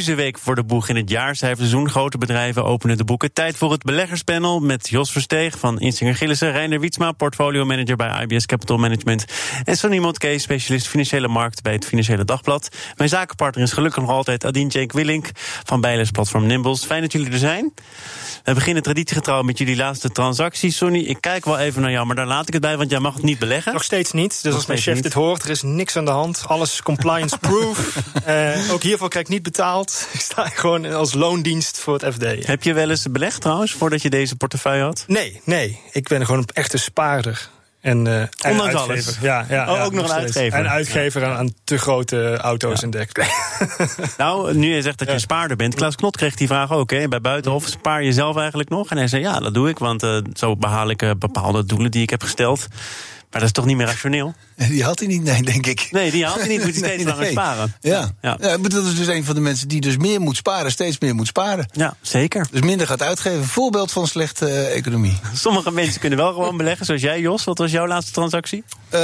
Week voor de boeg in het jaarcijferseizoen. Grote bedrijven openen de boeken. Tijd voor het beleggerspanel met Jos Versteeg van Insinger Gillissen, Reiner Wietsma, portfolio manager bij IBS Capital Management. En Sonny Montke, specialist financiële markt bij het Financiële Dagblad. Mijn zakenpartner is gelukkig nog altijd Adine Jake Willink van Bijles Platform Nimbles. Fijn dat jullie er zijn. We beginnen traditiegetrouw met jullie laatste transactie. Sonny, ik kijk wel even naar jou, maar daar laat ik het bij, want jij mag het niet beleggen. Nog steeds niet. Dus als mijn chef dit hoort, er is niks aan de hand. Alles compliance-proof. uh, ook hiervoor krijg ik niet betaald. Ik sta gewoon als loondienst voor het FD. Heb je wel eens belegd trouwens, voordat je deze portefeuille had? Nee, nee. Ik ben gewoon een echte spaarder. En, uh, Ondanks alles. Ja, ja, oh, ook nog een uitgever. En uitgever aan, aan, te grote auto's ja. en dergelijke. nou, nu je zegt dat je spaarder bent. Klaus Knot kreeg die vraag ook. Hè. Bij Buitenhof spaar je zelf eigenlijk nog? En hij zei, ja, dat doe ik. Want uh, zo behaal ik uh, bepaalde doelen die ik heb gesteld. Maar dat is toch niet meer rationeel? Die had hij niet, nee, denk ik. Nee, die had hij niet. Moet hij steeds langer sparen. Ja. Ja. ja. maar dat is dus een van de mensen die dus meer moet sparen, steeds meer moet sparen. Ja, zeker. Dus minder gaat uitgeven. Voorbeeld van slechte uh, economie. Sommige mensen kunnen wel gewoon beleggen, zoals jij, Jos. Wat was jouw laatste transactie? Uh,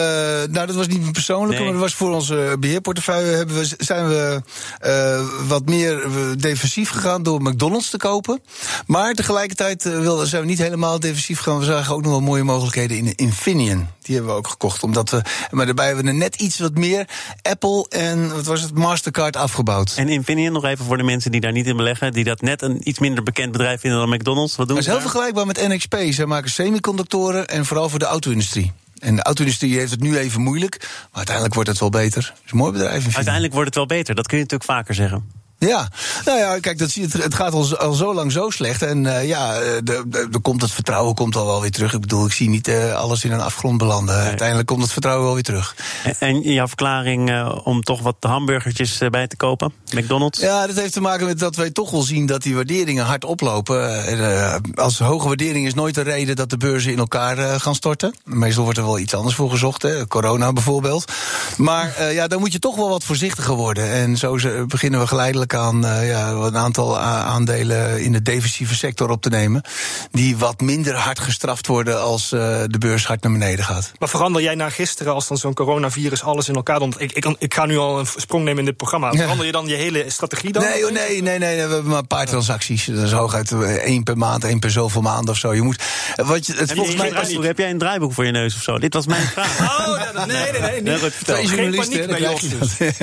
nou, dat was niet persoonlijk, nee. maar dat was voor onze beheerportefeuille. Hebben we, zijn we uh, wat meer defensief gegaan door McDonald's te kopen. Maar tegelijkertijd wilden, zijn we niet helemaal defensief gegaan. We zagen ook nog wel mooie mogelijkheden in Infineon. Die hebben we ook gekocht. Omdat we, maar daarbij hebben we net iets wat meer Apple en wat was het, Mastercard afgebouwd. En Infineon, nog even voor de mensen die daar niet in beleggen, die dat net een iets minder bekend bedrijf vinden dan McDonald's. Wat doen dat is heel vergelijkbaar met NXP. Zij maken semiconductoren en vooral voor de auto-industrie. En de auto-industrie heeft het nu even moeilijk, maar uiteindelijk wordt het wel beter. Het is een mooi bedrijf. Uiteindelijk wordt het wel beter, dat kun je natuurlijk vaker zeggen. Ja, nou ja, kijk, dat, het, het gaat al, al zo lang zo slecht. En uh, ja, er komt het vertrouwen komt al wel weer terug. Ik bedoel, ik zie niet uh, alles in een afgrond belanden. Nee. Uiteindelijk komt het vertrouwen wel weer terug. En, en jouw verklaring uh, om toch wat hamburgertjes bij te kopen? McDonald's? Ja, dat heeft te maken met dat wij toch wel zien dat die waarderingen hard oplopen. als hoge waardering is nooit de reden dat de beurzen in elkaar gaan storten. Meestal wordt er wel iets anders voor gezocht, hè? corona bijvoorbeeld. Maar ja, dan moet je toch wel wat voorzichtiger worden. En zo beginnen we geleidelijk aan uh, ja, een aantal aandelen in de defensieve sector op te nemen. Die wat minder hard gestraft worden als uh, de beurs hard naar beneden gaat. Maar verander jij na gisteren, als dan zo'n coronavirus alles in elkaar? Ik, ik, ik, ga nu al een sprong nemen in dit programma. Verander je dan je hele strategie dan? Nee, oh, nee, nee, nee, we hebben maar een paar transacties. Dat is hooguit eh, één per maand, één per zoveel maanden of zo. Je moet. Wat je, het volgens mij. Draaiboek, heb jij een draaiboek voor je neus of zo? Dit was mijn vraag. Oh, nee, nee, nee. nee. Twee journalisten, bij dus.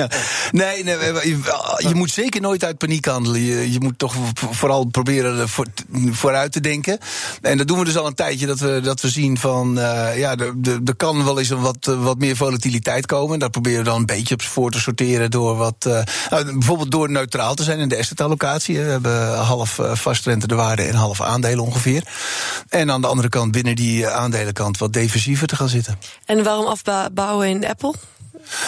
Nee, nee, je moet zeker nooit uit paniek handelen. Je, je moet toch vooral proberen voor, vooruit te denken. En dat doen we dus al een tijdje. Dat we, dat we zien van. Uh, ja, er kan wel eens een wat, wat meer volatiliteit komen. Daar proberen we dan een beetje op voor te sorteren. Door wat. Uh, nou, bijvoorbeeld door neutraal te zijn in de assetallocatie. We hebben half vastrente de waarde en half aandelen ongeveer. En aan de andere kant binnen die aandelenkant wat defensiever te gaan zitten. En waarom afbouwen in Apple?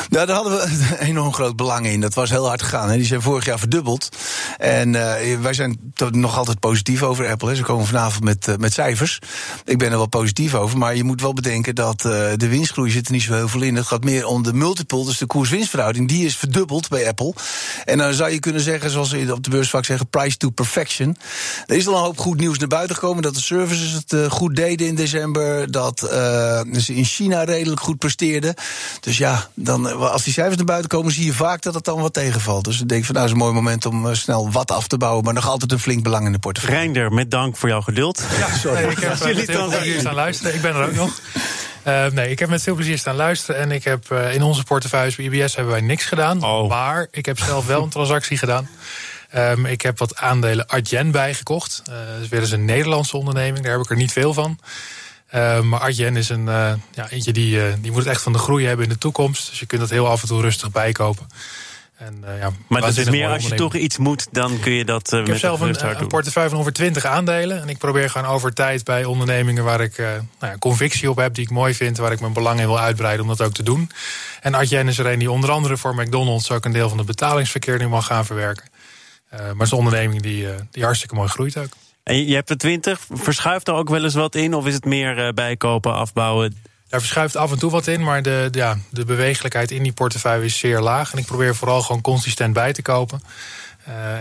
Nou, daar hadden we enorm groot belang in. Dat was heel hard gegaan. Hè. Die zijn vorig jaar verdubbeld. En uh, wij zijn nog altijd positief over Apple. Hè. Ze komen vanavond met, uh, met cijfers. Ik ben er wel positief over. Maar je moet wel bedenken dat uh, de winstgroei zit er niet zo heel veel in. Het gaat meer om de multiple, dus de koers-winstverhouding. Die is verdubbeld bij Apple. En dan zou je kunnen zeggen, zoals ze op de beursvak zeggen, price to perfection. Er is al een hoop goed nieuws naar buiten gekomen. Dat de services het goed deden in december. Dat ze in China redelijk goed presteerden. Dus ja, dan, eh, als die cijfers naar buiten komen, zie je vaak dat het dan wat tegenvalt. Dus ik denk van nou is een mooi moment om eh, snel wat af te bouwen, maar nog altijd een flink belang in de portefeuille. Reinder, met dank voor jouw geduld. Ja, sorry. Nee, ik heb met veel plezier staan luisteren. Ik ben er ook nog. Uh, nee, ik heb met veel plezier staan luisteren. En ik heb uh, in onze portefeuilles bij IBS hebben wij niks gedaan. Oh. Maar ik heb zelf wel een transactie gedaan. Um, ik heb wat aandelen Adyen bijgekocht. Uh, dat is weer eens een Nederlandse onderneming. Daar heb ik er niet veel van. Uh, maar Arjen is een uh, ja, eentje die, uh, die moet het echt van de groei hebben in de toekomst. Dus je kunt dat heel af en toe rustig bijkopen. En, ja, maar dat is meer als je toch iets moet, dan kun je dat. Ik heb zelf een, een, portefeuille van over 20 aandelen. En ik probeer gewoon over tijd bij ondernemingen waar ik nou ja, convictie op heb, die ik mooi vind, waar ik mijn belang in wil uitbreiden, om dat ook te doen. En Arjen is er een die onder andere voor McDonald's ook een deel van het betalingsverkeer nu mag gaan verwerken. maar het is een onderneming die, die hartstikke mooi groeit ook. En je hebt er 20. Verschuift er ook wel eens wat in? Of is het meer bijkopen, afbouwen? Daar verschuift af en toe wat in, maar de, ja, de bewegelijkheid in die portefeuille is zeer laag. En ik probeer vooral gewoon consistent bij te kopen.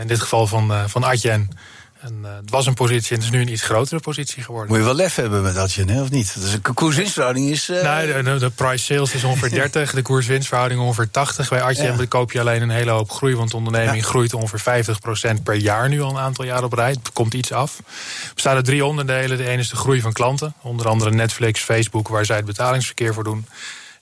in dit geval van, van Adyen. En, uh, het was een positie en het is nu een iets grotere positie geworden. Moet je wel lef hebben met dat of niet? Dus de koers-winstverhouding is... Uh... Nee, de, de, price sales is ongeveer 30, de koers-winstverhouding ongeveer 80. Bij Adyen ja. koop je alleen een hele hoop groei... want de onderneming groeit ongeveer 50% per jaar nu al een aantal jaar op rij. Het komt iets af. Er bestaan er drie onderdelen. De ene is de groei van klanten. Onder andere Netflix, Facebook, waar zij het betalingsverkeer voor doen.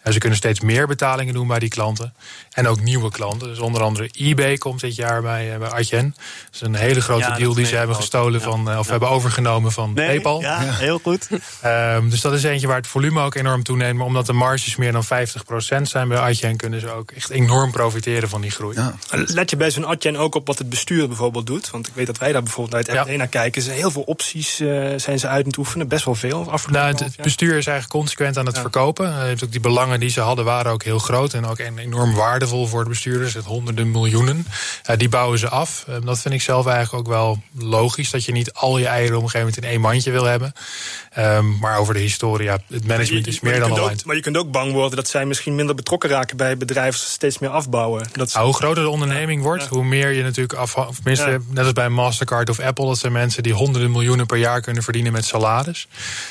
En ze kunnen steeds meer betalingen doen bij die klanten. En ook nieuwe klanten. Dus onder andere eBay komt dit jaar bij, uh, bij Adyen. Dat is een hele grote deal die ze hebben gestolen van, uh, of hebben overgenomen van nee, PayPal. Ja, heel goed. Um, dus dat is eentje waar het volume ook enorm toeneemt. Maar omdat de marges meer dan 50% zijn bij Adyen, kunnen ze ook echt enorm profiteren van die groei. Ja. Let je bij zo'n Adyen ook op wat het bestuur bijvoorbeeld doet? Want ik weet dat wij daar bijvoorbeeld naar het ja. naar kijken. Ze heel veel opties uh, zijn ze uit het oefenen. Best wel veel. Nou, het, het bestuur is eigenlijk consequent aan het verkopen. Heeft ook die belangen die ze hadden waren ook heel groot en ook enorm waardevol voor de bestuurders. Het honderden miljoenen. Uh, die bouwen ze af. Uh, dat vind ik zelf eigenlijk ook wel logisch. Dat je niet al je eieren op een gegeven moment in één mandje wil hebben. Um, maar over de historie, ja, het management is meer dan al Maar je kunt ook bang worden dat zij misschien minder betrokken raken bij bedrijven steeds meer afbouwen. Dat nou, hoe groter de onderneming wordt, ja. hoe meer je natuurlijk af. Of tenminste, ja. net als bij Mastercard of Apple, dat zijn mensen die honderden miljoenen per jaar kunnen verdienen met salaris.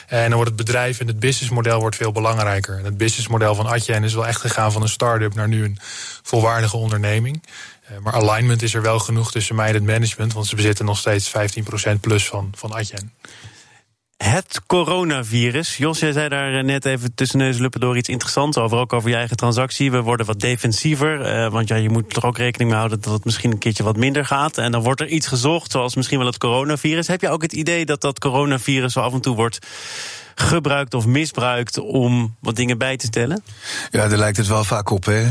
En dan wordt het bedrijf en het businessmodel wordt veel belangrijker. En het businessmodel van Atje is wel echt gegaan van een start-up naar nu een volwaardige onderneming. Uh, maar alignment is er wel genoeg tussen mij en het management, want ze bezitten nog steeds 15% plus van, van Adyen. Het coronavirus. Jos, jij zei daar eh, net even tussen neus luppen door iets interessants over. Ook over je eigen transactie. We worden wat defensiever. Uh, want ja, je moet er ook rekening mee houden dat het misschien een keertje wat minder gaat. En dan wordt er iets gezocht, zoals misschien wel het coronavirus. Heb je ook het idee dat dat coronavirus zo af en toe wordt gebruikt of misbruikt om wat dingen bij te stellen? Ja, daar lijkt het wel vaak op. Hè.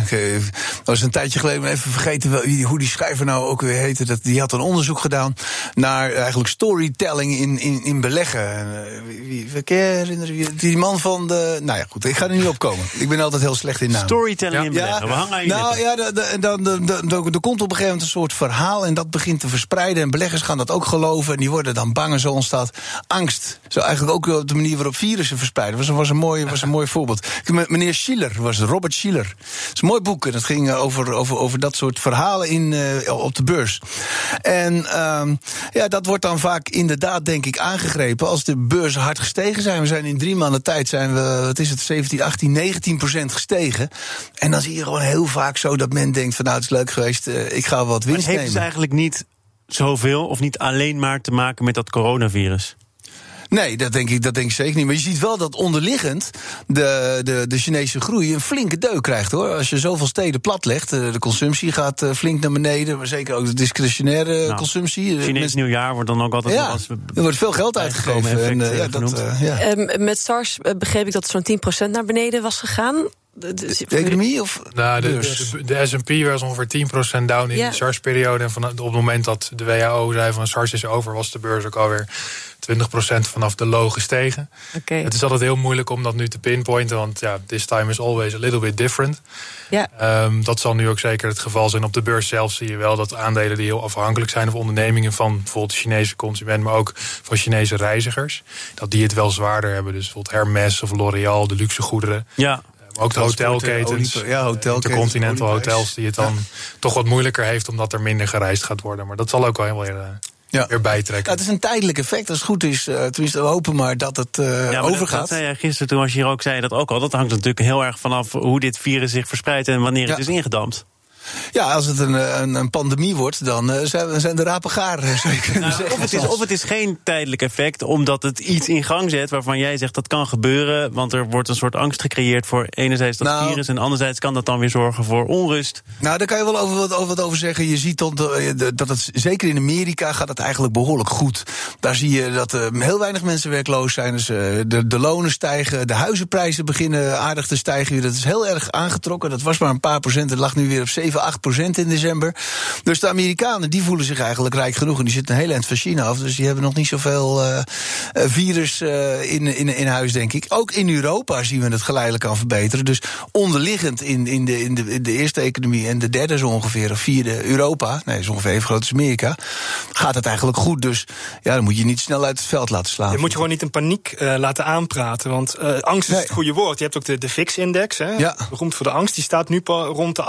Dat was een tijdje geleden, even vergeten hoe die schrijver nou ook weer heette. Dat, die had een onderzoek gedaan naar eigenlijk storytelling in, in, in beleggen. En, uh, wie, herinneren je? Die man van de. Nou ja, goed, ik ga er niet op komen. Ik ben altijd heel slecht in naam. Storytelling in beleggen, we hangen aan je Nou ja, er komt op een gegeven moment een soort verhaal en dat begint te verspreiden. En beleggers gaan dat ook geloven en die worden dan bang en zo ontstaat angst. Zo eigenlijk ook op de manier waarop virussen verspreiden. Dat was, was, een, mooi, was een mooi voorbeeld. Meneer Schiller was Robert Schiller. Het is een mooi boek. En dat ging eh, over, over, over dat soort verhalen in, uh, op de beurs. En uh, ja, dat wordt dan vaak inderdaad, denk ik, aangegrepen als de beurzen hard gestegen zijn. We zijn in drie maanden tijd zijn we, wat is het, 17, 18, 19 procent gestegen. En dan zie je gewoon heel vaak zo dat men denkt: van nou, het is leuk geweest, uh, ik ga wat winst maar het heeft dus eigenlijk niet zoveel of niet alleen maar te maken met dat coronavirus? Nee, dat denk, ik, dat denk ik zeker niet. Maar je ziet wel dat onderliggend de, de, de Chinese groei een flinke deuk krijgt hoor. Als je zoveel steden platlegt, eh, de consumptie gaat eh, flink naar beneden. Maar zeker ook de discretionaire nou, consumptie. Chinees nieuwjaar wordt dan ook altijd. Ja, als er wordt veel geld uitgegeven. En, uh, ja, dat, uh, ja. Um, met SARS begreep ik dat zo'n 10% naar beneden was gegaan. De, de, de economie of nou, de, de, de, S&P was ongeveer 10% down in ja. de SARS-periode. En van, op het moment dat de WHO zei van SARS is over... was de beurs ook alweer 20% vanaf de low gestegen. Okay. Het is altijd heel moeilijk om dat nu te pinpointen... want ja, this time is always a little bit different. Ja. Um, dat zal nu ook zeker het geval zijn. Op de beurs zelf zie je wel dat aandelen die heel afhankelijk zijn... of ondernemingen van bijvoorbeeld de Chinese consument... maar ook van Chinese reizigers, dat die het wel zwaarder hebben. Dus bijvoorbeeld Hermes of L'Oréal, de luxe goederen... Ja. Ook de hotelketens, ja, hotelketens intercontinental hotels, die het dan ja. toch wat moeilijker heeft omdat er minder gereisd gaat worden. Maar dat zal ook wel heel weer, uh, ja. weer bijtrekken. Ja, het is een tijdelijk effect. Als het goed is, uh, tenminste, we hopen maar dat het uh, ja, overgaat. Dat, zei jij gisteren toen was je hier ook zei dat ook al. Dat hangt natuurlijk heel erg vanaf hoe dit virus zich verspreidt en wanneer het is ingedampt. Ja, als het een, een, een pandemie wordt, dan uh, zijn, zijn de rapen gaar. Nou, of, het is, of het is geen tijdelijk effect, omdat het iets in gang zet waarvan jij zegt dat kan gebeuren. Want er wordt een soort angst gecreëerd voor enerzijds dat nou, virus en anderzijds kan dat dan weer zorgen voor onrust. Nou, daar kan je wel over wat, over, wat over zeggen. Je ziet dat, dat het, zeker in Amerika gaat het eigenlijk behoorlijk goed. Daar zie je dat uh, heel weinig mensen werkloos zijn. Dus uh, de, de lonen stijgen, de huizenprijzen beginnen aardig te stijgen. Dat is heel erg aangetrokken. Dat was maar een paar procent, het lag nu weer op 7 7, 8 procent in december. Dus de Amerikanen die voelen zich eigenlijk rijk genoeg. En die zitten een heel eind van China af. Dus die hebben nog niet zoveel uh, virus uh, in, in, in huis, denk ik. Ook in Europa zien we het geleidelijk aan verbeteren. Dus onderliggend in, in, de, in, de, in de eerste economie en de derde zo ongeveer, of vierde Europa, nee, is ongeveer even groot als Amerika, gaat het eigenlijk goed. Dus ja, dan moet je niet snel uit het veld laten slaan. Je moet je gewoon niet in paniek uh, laten aanpraten. Want angst is nee. het goede woord. Je hebt ook de, de VIX-index, ja. beroemd voor de angst. Die staat nu rond de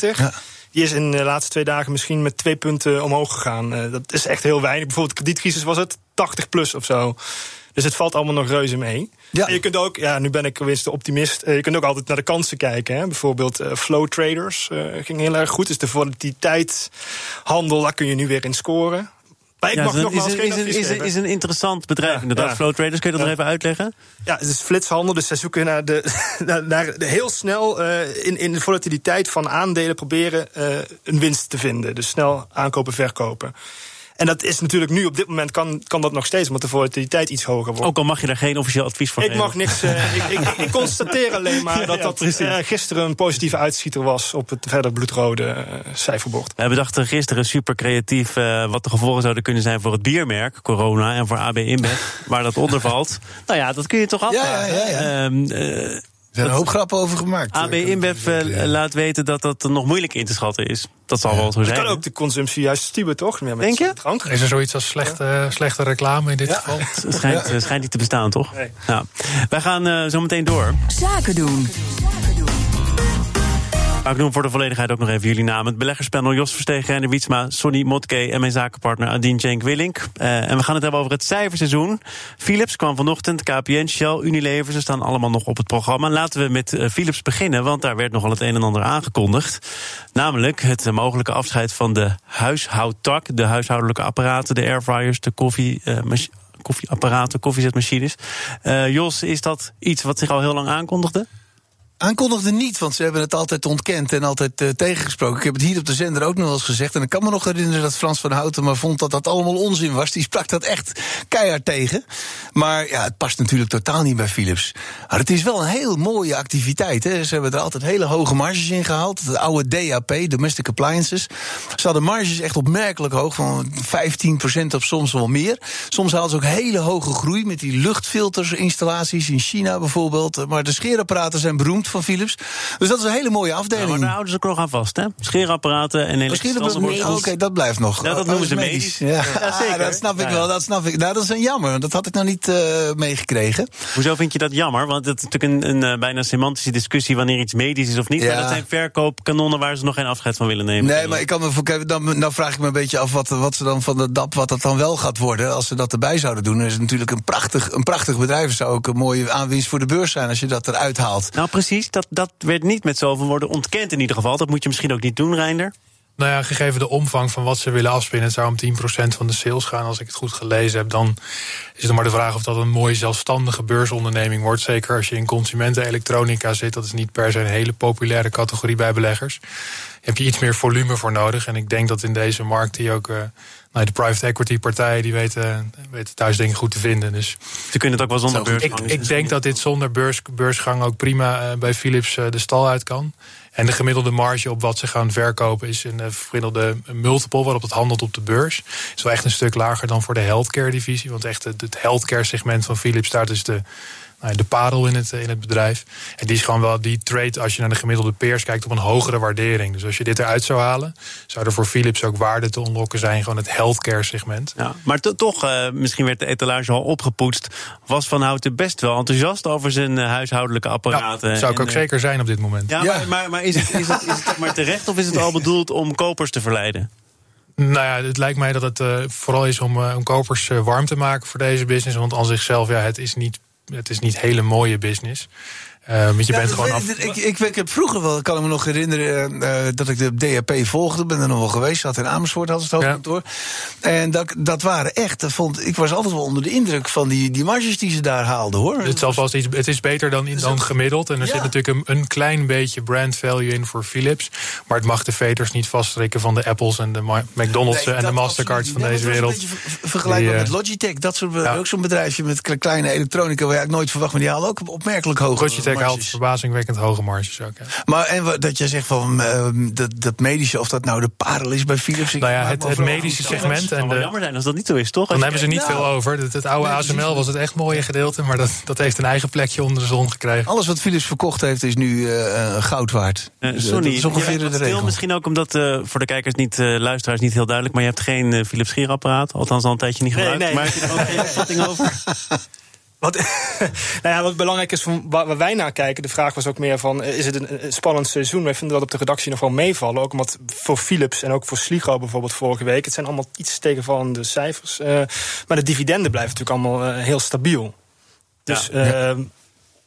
1820. Ja. Die is in de laatste twee dagen misschien met twee punten omhoog gegaan. Uh, dat is echt heel weinig. Bijvoorbeeld de kredietcrisis was het 80 plus of zo. Dus het valt allemaal nog reuze mee. Ja. En je kunt ook, ja, nu ben ik de optimist. Je kunt ook altijd naar de kansen kijken. Hè. Bijvoorbeeld uh, flow traders ging heel erg goed. Dus de volatiliteitshandel, daar kun je nu weer in scoren. Maar ik ja, mag is, nogmaals is, geen is, is, is, een interessant bedrijf ja, inderdaad. Ja. Flow traders, kun je dat nog even uitleggen? Ja, het is flitshandel, dus zij zoeken naar de, naar, naar de heel snel uh, in, in de volatiliteit van aandelen proberen uh, een winst te vinden. Dus snel aankopen, verkopen. En dat is natuurlijk nu op dit moment kan, kan dat nog steeds, omdat de volatiliteit iets hoger wordt. Ook al mag je daar geen officieel advies voor ik geven. mag niks. Uh, ik, ik, ik, constateer alleen maar dat dat uh, gisteren een positieve uitschieter was op het verder bloedrode uh, cijferbord. We bedachten gisteren super creatief wat de gevolgen zouden kunnen zijn voor het biermerk Corona en voor AB InBev, waar dat onder valt. nou ja, dat kun je toch afvragen. Ja, ja, ja, er zijn een hoop grappen over gemaakt. AB InBev uh, laat weten dat dat nog moeilijk in te schatten is. Dat zal wel zo zijn. Dat kan ook de consumptie juist stuwen, toch? Met Denk je? Drank. Is er zoiets als slechte, slechte reclame in dit geval? Het schijnt, ja. schijnt niet te bestaan, toch? Nee. Nou, wij gaan uh, zo meteen door. Zaken doen. Ik noem voor de volledigheid ook nog even jullie namen. Het beleggerspanel Jos Verstegen, en Wietsma, Sonny Motke en mijn zakenpartner Adien Cenk Willink. Uh, en we gaan het hebben over het cijferseizoen. Philips kwam vanochtend, KPN, Shell, Unilever, ze staan allemaal nog op het programma. Laten we met uh, Philips beginnen, want daar werd nogal het een en ander aangekondigd. Namelijk het uh, mogelijke afscheid van de huishoudtak, de huishoudelijke apparaten, de airfryers, de koffie koffieapparaten, koffiezetmachines. Jos, is dat iets wat zich al heel lang aankondigde? Aankondigde niet, want ze hebben het altijd ontkend en altijd uh, tegengesproken. Ik heb het hier op de zender ook nog eens gezegd. En ik kan me nog herinneren dat Frans van Houten maar vond dat dat allemaal onzin was. Die sprak dat echt keihard tegen. Maar ja, het past natuurlijk totaal niet bij Philips. Maar het is wel een heel mooie activiteit. Hè. Ze hebben er altijd hele hoge marges in gehaald. De oude DAP, Domestic Appliances. Ze hadden marges echt opmerkelijk hoog, van 15% of soms wel meer. Soms hadden ze ook hele hoge groei met die luchtfiltersinstallaties in China bijvoorbeeld. Maar de scheerapparaten zijn beroemd van Philips. Dus dat is een hele mooie afdeling. Ja, maar daar houden ze ook nog aan vast, hè? Scheerapparaten en elektrische Oké, okay, dat blijft nog. Ja, dat noemen ze medisch. Ja. ja zeker. Ah, dat snap ik wel, dat snap ik. Nou, dat is een jammer, dat had ik nog niet uh, meegekregen. Hoezo vind je dat jammer? Want het is natuurlijk een, een uh, bijna semantische discussie wanneer iets medisch is of niet. Maar dat zijn verkoopkanonnen waar ze nog geen afscheid van willen nemen. Nee, maar ik kan me, dan, dan vraag ik me een beetje af wat, wat ze dan van de DAP, wat dat dan wel gaat worden. Als ze dat erbij zouden doen, dan is het natuurlijk een prachtig, een prachtig bedrijf. Het zou ook een mooie aanwinst voor de beurs zijn als je dat eruit haalt. Nou, precies. Dat, dat werd niet met zoveel woorden ontkend in ieder geval. Dat moet je misschien ook niet doen, Reinder. Nou ja, gegeven de omvang van wat ze willen afspinnen, het zou om 10% van de sales gaan. Als ik het goed gelezen heb, dan is het maar de vraag of dat een mooie zelfstandige beursonderneming wordt. Zeker als je in consumentenelektronica zit. Dat is niet per se een hele populaire categorie bij beleggers. Daar heb je iets meer volume voor nodig. En ik denk dat in deze markt die ook. Uh, nou, de private equity partijen die weten, weten thuis dingen goed te vinden. Dus ze kunnen het ook wel zonder beursgang. Ik, ik denk dat dit zonder beurs, beursgang ook prima uh, bij Philips uh, de stal uit kan. En de gemiddelde marge op wat ze gaan verkopen is een gemiddelde multiple waarop het handelt op de beurs. Is wel echt een stuk lager dan voor de healthcare divisie. Want echt het, healthcare segment van Philips staat dus de de parel in het, in het bedrijf. En die is gewoon wel, die trade, als je naar de gemiddelde peers kijkt, op een hogere waardering. Dus als je dit eruit zou halen, zou er voor Philips ook waarde te ontlokken zijn, gewoon het healthcare segment. Ja, maar toch, uh, misschien werd de etalage al opgepoetst. Was Van Houten best wel enthousiast over zijn uh, huishoudelijke apparaten. Ja, zou ik ook uh, zeker zijn op dit moment. Ja, ja. Maar, maar, maar, is, het, is, het, is het maar terecht of is het al bedoeld om kopers te verleiden? Nou ja, het lijkt mij dat het uh, vooral is om, uh, om kopers uh, warm te maken voor deze business. Want aan zichzelf, ja, het is niet het is niet hele mooie business. Uh, want je ja, bent gewoon af... ik, ik, ik, heb vroeger wel, ik kan me nog herinneren uh, dat ik de DAP volgde. Ben er nog wel geweest. Zat in Amersfoort, had het hoofdkantoor. Ja. En dat, dat waren echt, vond, ik was altijd wel onder de indruk van die, die marges die ze daar haalden hoor. Het, zal vast iets, het is beter dan, dan gemiddeld. En er ja. zit natuurlijk een, een, klein beetje brand value in voor Philips. Maar het mag de veters niet vaststrekken van de Apples en de McDonald's nee, en de Mastercards van deze wereld. Vergelijkbaar met Logitech. Dat soort, ook zo'n bedrijfje met kleine elektronica waar je nooit verwacht, maar die halen ook opmerkelijk hoog. Logitech haalt verbazingwekkend hoge marges ook. Ja. Maar en dat je zegt van uh, dat, dat medische, of dat nou de parel is bij Philips. Nou ja, het, het medische segment. en de, jammer zijn als dat niet zo is, toch? Dan hebben ze niet veel over. Het, het oude ASML was het echt mooie gedeelte, maar dat, dat heeft een eigen plekje onder de zon gekregen. Alles wat Philips verkocht heeft, is nu uh, goud waard. Uh, dus, Sonny, is ongeveer de regel. Misschien ook omdat voor de kijkers niet, luisteraars niet heel duidelijk, maar je hebt geen Philips scherapparaat. Althans al een tijdje niet gebruikt. Nee, nee. Maar heb je er ook geen over? Wat, nou ja, wat belangrijk is van waar wij naar kijken, de vraag was ook meer van: is het een, spannend seizoen? Wij vinden dat op de redactie nog wel meevallen. Ook omdat voor Philips en ook voor Sligo bijvoorbeeld vorige week. Het zijn allemaal iets tegenvallende cijfers. Uh, maar de dividenden blijven natuurlijk allemaal uh, heel stabiel. Dus ja. Uh,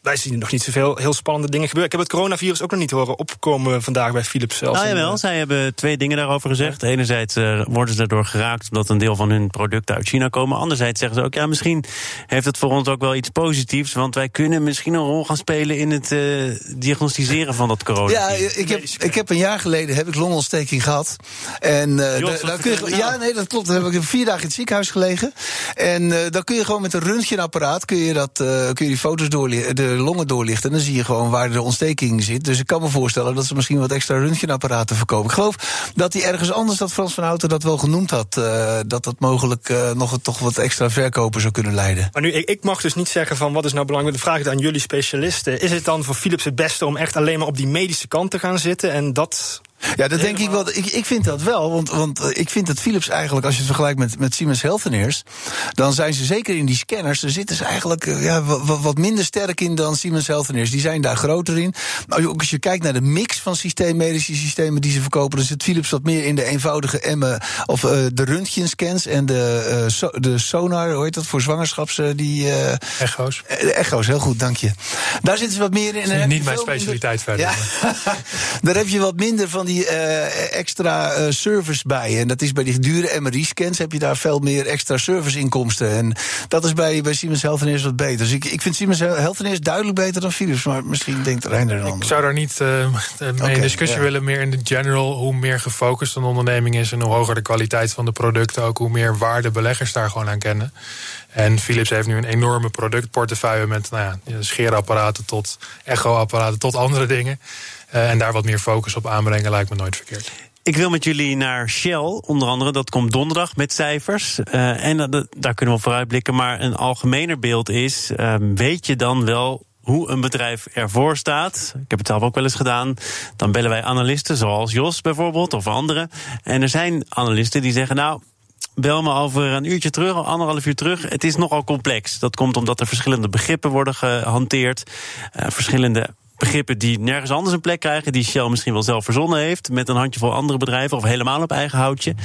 wij zien nog niet zoveel heel spannende dingen gebeuren. Ik heb het coronavirus ook nog niet horen opkomen vandaag bij Philips zelfs. Nou jawel, zij hebben twee dingen daarover gezegd. Enerzijds uh, worden ze daardoor geraakt omdat een deel van hun producten uit China komen. Anderzijds zeggen ze ook, ja, misschien heeft het voor ons ook wel iets positiefs. Want wij kunnen misschien een rol gaan spelen in het uh, diagnosticeren van dat coronavirus. Ja, ik heb, ik heb een jaar geleden heb ik longontsteking gehad. En uh, daar kun je, ja, nee, dat klopt. Dan heb ik vier dagen in het ziekenhuis gelegen. En dan kun je gewoon met een röntgenapparaat kun je, dat, kun je die foto's doorlezen longen doorlichten. En dan zie je gewoon waar de ontsteking zit. Dus ik kan me voorstellen dat ze misschien wat extra röntgenapparaten verkopen. Ik geloof dat hij ergens anders, dat Frans van Houten dat wel genoemd had. Uh, dat dat mogelijk uh, nog toch wat extra verkopen zou kunnen leiden. Maar nu, ik, ik, mag dus niet zeggen van wat is nou belangrijk. De vraag aan jullie specialisten. Is het dan voor Philips het beste om echt alleen maar op die medische kant te gaan zitten? En dat ja, dat denk ik wel. Ik, ik vind dat wel. Want, want eh, ik vind dat Philips eigenlijk, als je het vergelijkt met, met Siemens Healthineers, dan zijn ze zeker in die scanners, daar zitten ze eigenlijk eh, ja, wat, wat minder sterk in dan Siemens Healthineers. Die zijn daar groter in. Maar ook als je kijkt naar de mix van systeemmedische systemen die ze verkopen, dan zit Philips wat meer in de eenvoudige emme, of uh, de röntgenscans en de, uh, so, de sonar, hoe heet dat, voor zwangerschaps, die... Uh, echo's. echo's, heel goed, dank je. Daar zitten ze wat meer in. Dat is niet mijn specialiteit verder. Ja. daar heb je wat minder van die die uh, extra uh, service bij. En dat is bij die dure MRI-scans heb je daar veel meer extra serviceinkomsten. En dat is bij, bij Siemens Healthineers wat beter. Dus ik, ik vind Siemens Healthineers duidelijk beter dan Philips. Maar misschien denkt Reiner dan Ik zou daar niet uh, mee okay, in discussie willen. Meer in de general, hoe meer gefocust een onderneming is... en hoe hoger de kwaliteit van de producten... ook hoe meer waarde beleggers daar gewoon aan kennen. En Philips heeft nu een enorme productportefeuille... met nou ja, scheerapparaten tot echoapparaten tot andere dingen... Uh, en daar wat meer focus op aanbrengen lijkt me nooit verkeerd. Ik wil met jullie naar Shell, onder andere. Dat komt donderdag met cijfers. Uh, en daar kunnen we vooruitblikken. Maar een algemener beeld is: weet je dan wel hoe een bedrijf ervoor staat. Ik heb het zelf ook wel eens gedaan. Dan bellen wij analisten, zoals Jos bijvoorbeeld, of anderen. En er zijn analisten die zeggen: Nou, bel me over een uurtje terug, anderhalf uur terug. Het is nogal complex. Dat komt omdat er verschillende begrippen worden gehanteerd. Uh, verschillende begrippen die nergens anders een plek krijgen, die Shell misschien wel zelf verzonnen heeft, met een handjevol andere bedrijven of helemaal op eigen houtje.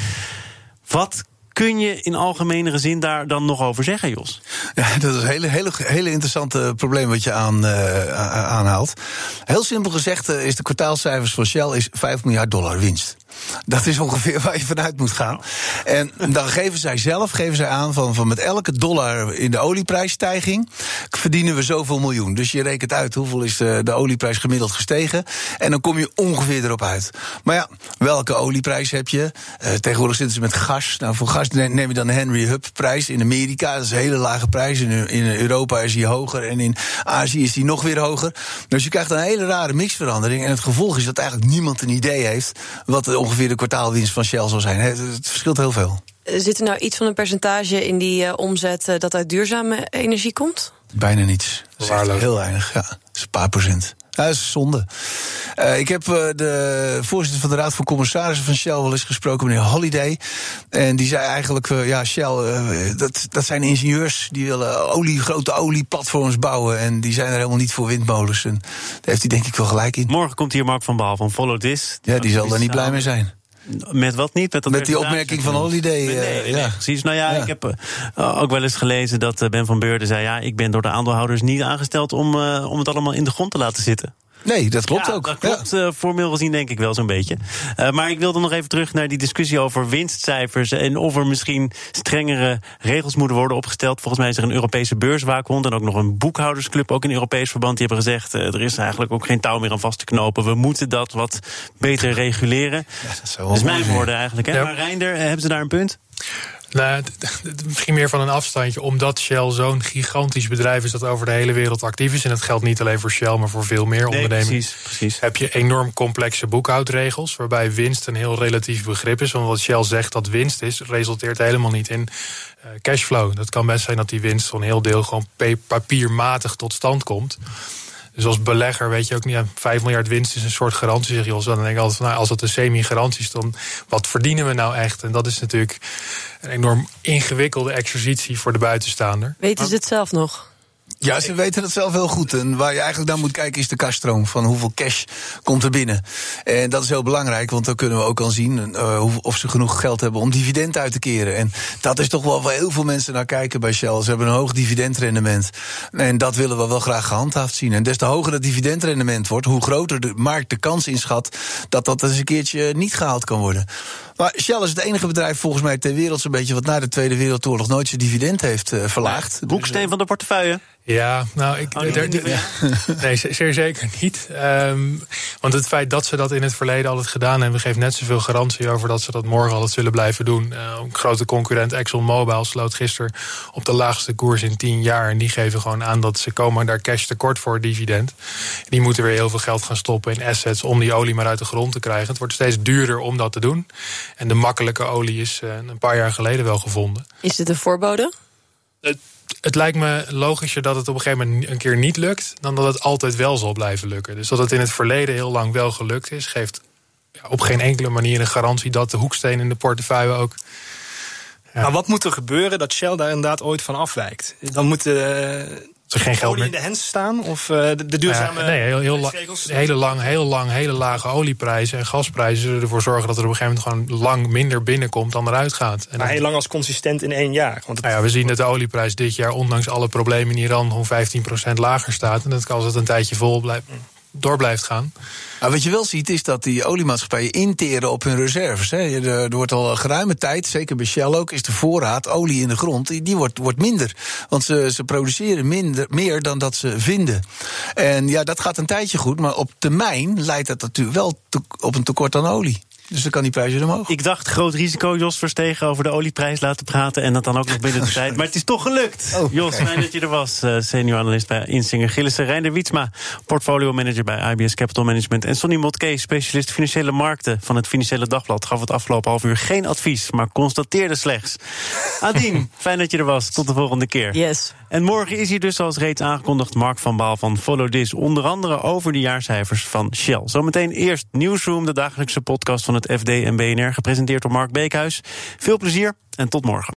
Wat kun je in algemenere zin daar dan nog over zeggen, Jos? Ja, dat is een hele, hele, hele interessante probleem wat je aan, uh, aanhaalt. Heel simpel gezegd uh, is de kwartaalcijfers van Shell is 5 miljard dollar winst. Dat is ongeveer waar je vanuit moet gaan. En dan geven zij zelf geven zij aan van, van met elke dollar in de olieprijsstijging verdienen we zoveel miljoen. Dus je rekent uit hoeveel is de, de olieprijs gemiddeld gestegen. En dan kom je ongeveer erop uit. Maar ja, welke olieprijs heb je? Uh, tegenwoordig zitten ze met gas. Nou, voor gas neem je dan de Henry Hub prijs in Amerika. Dat is een hele lage prijs. In, in Europa is die hoger. En in Azië is die nog weer hoger. Dus je krijgt een hele rare mixverandering. En het gevolg is dat eigenlijk niemand een idee heeft wat de ongeveer de kwartaalwinst van Shell zal zijn. Het, het verschilt heel veel. Zit er nou iets van een percentage in die uh, omzet uh, dat uit duurzame energie komt? Bijna niets. Heel weinig, ja. Dat is een paar procent. Dat is zonde. Uh, ik heb uh, de voorzitter van de Raad van Commissarissen van Shell wel eens gesproken, meneer Holiday. En die zei eigenlijk: uh, ja, Shell, dat, dat zijn ingenieurs die willen olie, grote olieplatforms bouwen. En die zijn er helemaal niet voor windmolens. En daar heeft hij denk ik wel gelijk in. Morgen komt hier Mark van Baal van Follow This. Ja, die zal er niet blij mee zijn. Met wat niet? Met, met die opmerking van Holiday. Nee, nee, ja. precies. Nou ja, ik heb ook wel eens gelezen dat Ben van Beurden zei... ja, ik ben door de aandeelhouders niet aangesteld om, om het allemaal in de grond te laten zitten. Nee, dat klopt ja, ook. Dat klopt ja. uh, formeel gezien denk ik wel zo'n beetje. Uh, maar ik wilde nog even terug naar die discussie over winstcijfers... en of er misschien strengere regels moeten worden opgesteld. Volgens mij is er een Europese beurswaakhond... en ook nog een boekhoudersclub, ook in Europees verband... die hebben gezegd, uh, er is eigenlijk ook geen touw meer aan vast te knopen. We moeten dat wat beter reguleren. Ja, dat, is mijn woorden eigenlijk. Hè? Ja. Maar Reinder, hebben ze daar een punt? Nou, misschien meer van een afstandje, omdat Shell zo'n gigantisch bedrijf is dat over de hele wereld actief is. En dat geldt niet alleen voor Shell, maar voor veel meer nee, ondernemingen. Precies, precies. Heb je enorm complexe boekhoudregels, waarbij winst een heel relatief begrip is. Want wat Shell zegt dat winst is, resulteert helemaal niet in uh, cashflow. Dat kan best zijn dat die winst van een heel deel gewoon papiermatig tot stand komt. Dus als belegger weet je ook niet, ja, 5 miljard winst is een soort garantie, zeg je Dan denk ik altijd van, nou, als dat een semi-garantie is, dan wat verdienen we nou echt? En dat is natuurlijk een enorm ingewikkelde exercitie voor de buitenstaander. Weten ze het zelf nog? Ja, ze weten het zelf heel goed. En waar je eigenlijk naar moet kijken is de kaststroom. Van hoeveel cash komt er binnen. En dat is heel belangrijk, want dan kunnen we ook al zien uh, of ze genoeg geld hebben om dividend uit te keren. En dat is toch wel waar heel veel mensen naar kijken bij Shell. Ze hebben een hoog dividendrendement. En dat willen we wel graag gehandhaafd zien. En des te hoger dat dividendrendement wordt, hoe groter de markt de kans inschat dat dat eens een keertje niet gehaald kan worden. Maar Shell is het enige bedrijf volgens mij ter wereld zo'n beetje wat na de Tweede Wereldoorlog nooit zijn dividend heeft uh, verlaagd. Boeksteen van de portefeuille. Ja, nou, ik, oh, nee, zeer zeker niet. Um, want het feit dat ze dat in het verleden altijd gedaan hebben, geeft net zoveel garantie over dat ze dat morgen altijd zullen blijven doen. Uh, grote concurrent ExxonMobil sloot gisteren op de laagste koers in tien jaar. En die geven gewoon aan dat ze komen daar cash tekort voor dividend. Die moeten weer heel veel geld gaan stoppen in assets om die olie maar uit de grond te krijgen. Het wordt steeds duurder om dat te doen. En de makkelijke olie is uh, een paar jaar geleden wel gevonden. Is dit een voorbode? het lijkt me logischer dat het op een gegeven moment een keer niet lukt, dan dat het altijd wel zal blijven lukken. Dus dat het in het verleden heel lang wel gelukt is, geeft op geen enkele manier een garantie dat de hoeksteen in de portefeuille ook. Maar wat moet er gebeuren dat Shell daar inderdaad ooit van afwijkt? Dan moeten er geen geld meer in de hens staan? Of uh, de, de duurzame. Uh, nee, heel, heel la, hele lang, heel lang, hele lage olieprijzen en gasprijzen zullen ervoor zorgen dat er op een gegeven moment gewoon lang minder binnenkomt dan eruit gaat. En maar heel lang als consistent in één jaar. Want nou ja, we zien dat de olieprijs dit jaar, ondanks alle problemen in Iran, gewoon 15% lager staat. En dat kan als het een tijdje vol blijft door blijft gaan. Maar wat je wel ziet is dat die oliemaatschappijen interen op hun reserves. Hè. Er wordt al geruime tijd, zeker bij Shell ook, is de voorraad olie in de grond, die, wordt, wordt minder. Want ze, ze produceren minder, meer dan dat ze vinden. En ja, dat gaat een tijdje goed, maar op termijn leidt dat natuurlijk wel op een tekort aan olie. Dus dan kan die prijs weer omhoog. Ik dacht, groot risico, Jos Verstegen, over de olieprijs laten praten. En dat dan ook nog binnen de tijd. Maar het is toch gelukt. Oh. Jos, fijn dat je er was. Uh, senior analist bij Insinger Gillissen. Reinder Wietsma, portfolio manager bij IBS Capital Management. En Sonny Motke, specialist financiële markten van het Financiële Dagblad. Gaf het afgelopen half uur geen advies, maar constateerde slechts. Adien, fijn dat je er was. Tot de volgende keer. Yes. En morgen is hier dus, zoals reeds aangekondigd, Mark van Baal van Follow This. Onder andere over de jaarcijfers van Shell. Zometeen eerst Newsroom, de dagelijkse podcast van het FD en BNR, gepresenteerd door Mark Beekhuis. Veel plezier en tot morgen.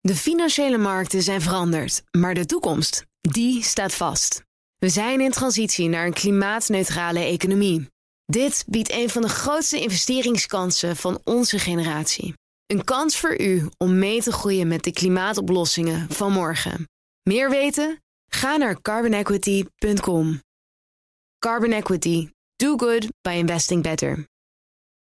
De financiële markten zijn veranderd, maar de toekomst, die staat vast. We zijn in transitie naar een klimaatneutrale economie. Dit biedt een van de grootste investeringskansen van onze generatie. Een kans voor u om mee te groeien met de klimaatoplossingen van morgen. Meer weten? Ga naar carbonequity.com. Carbon Equity. Do good by investing better.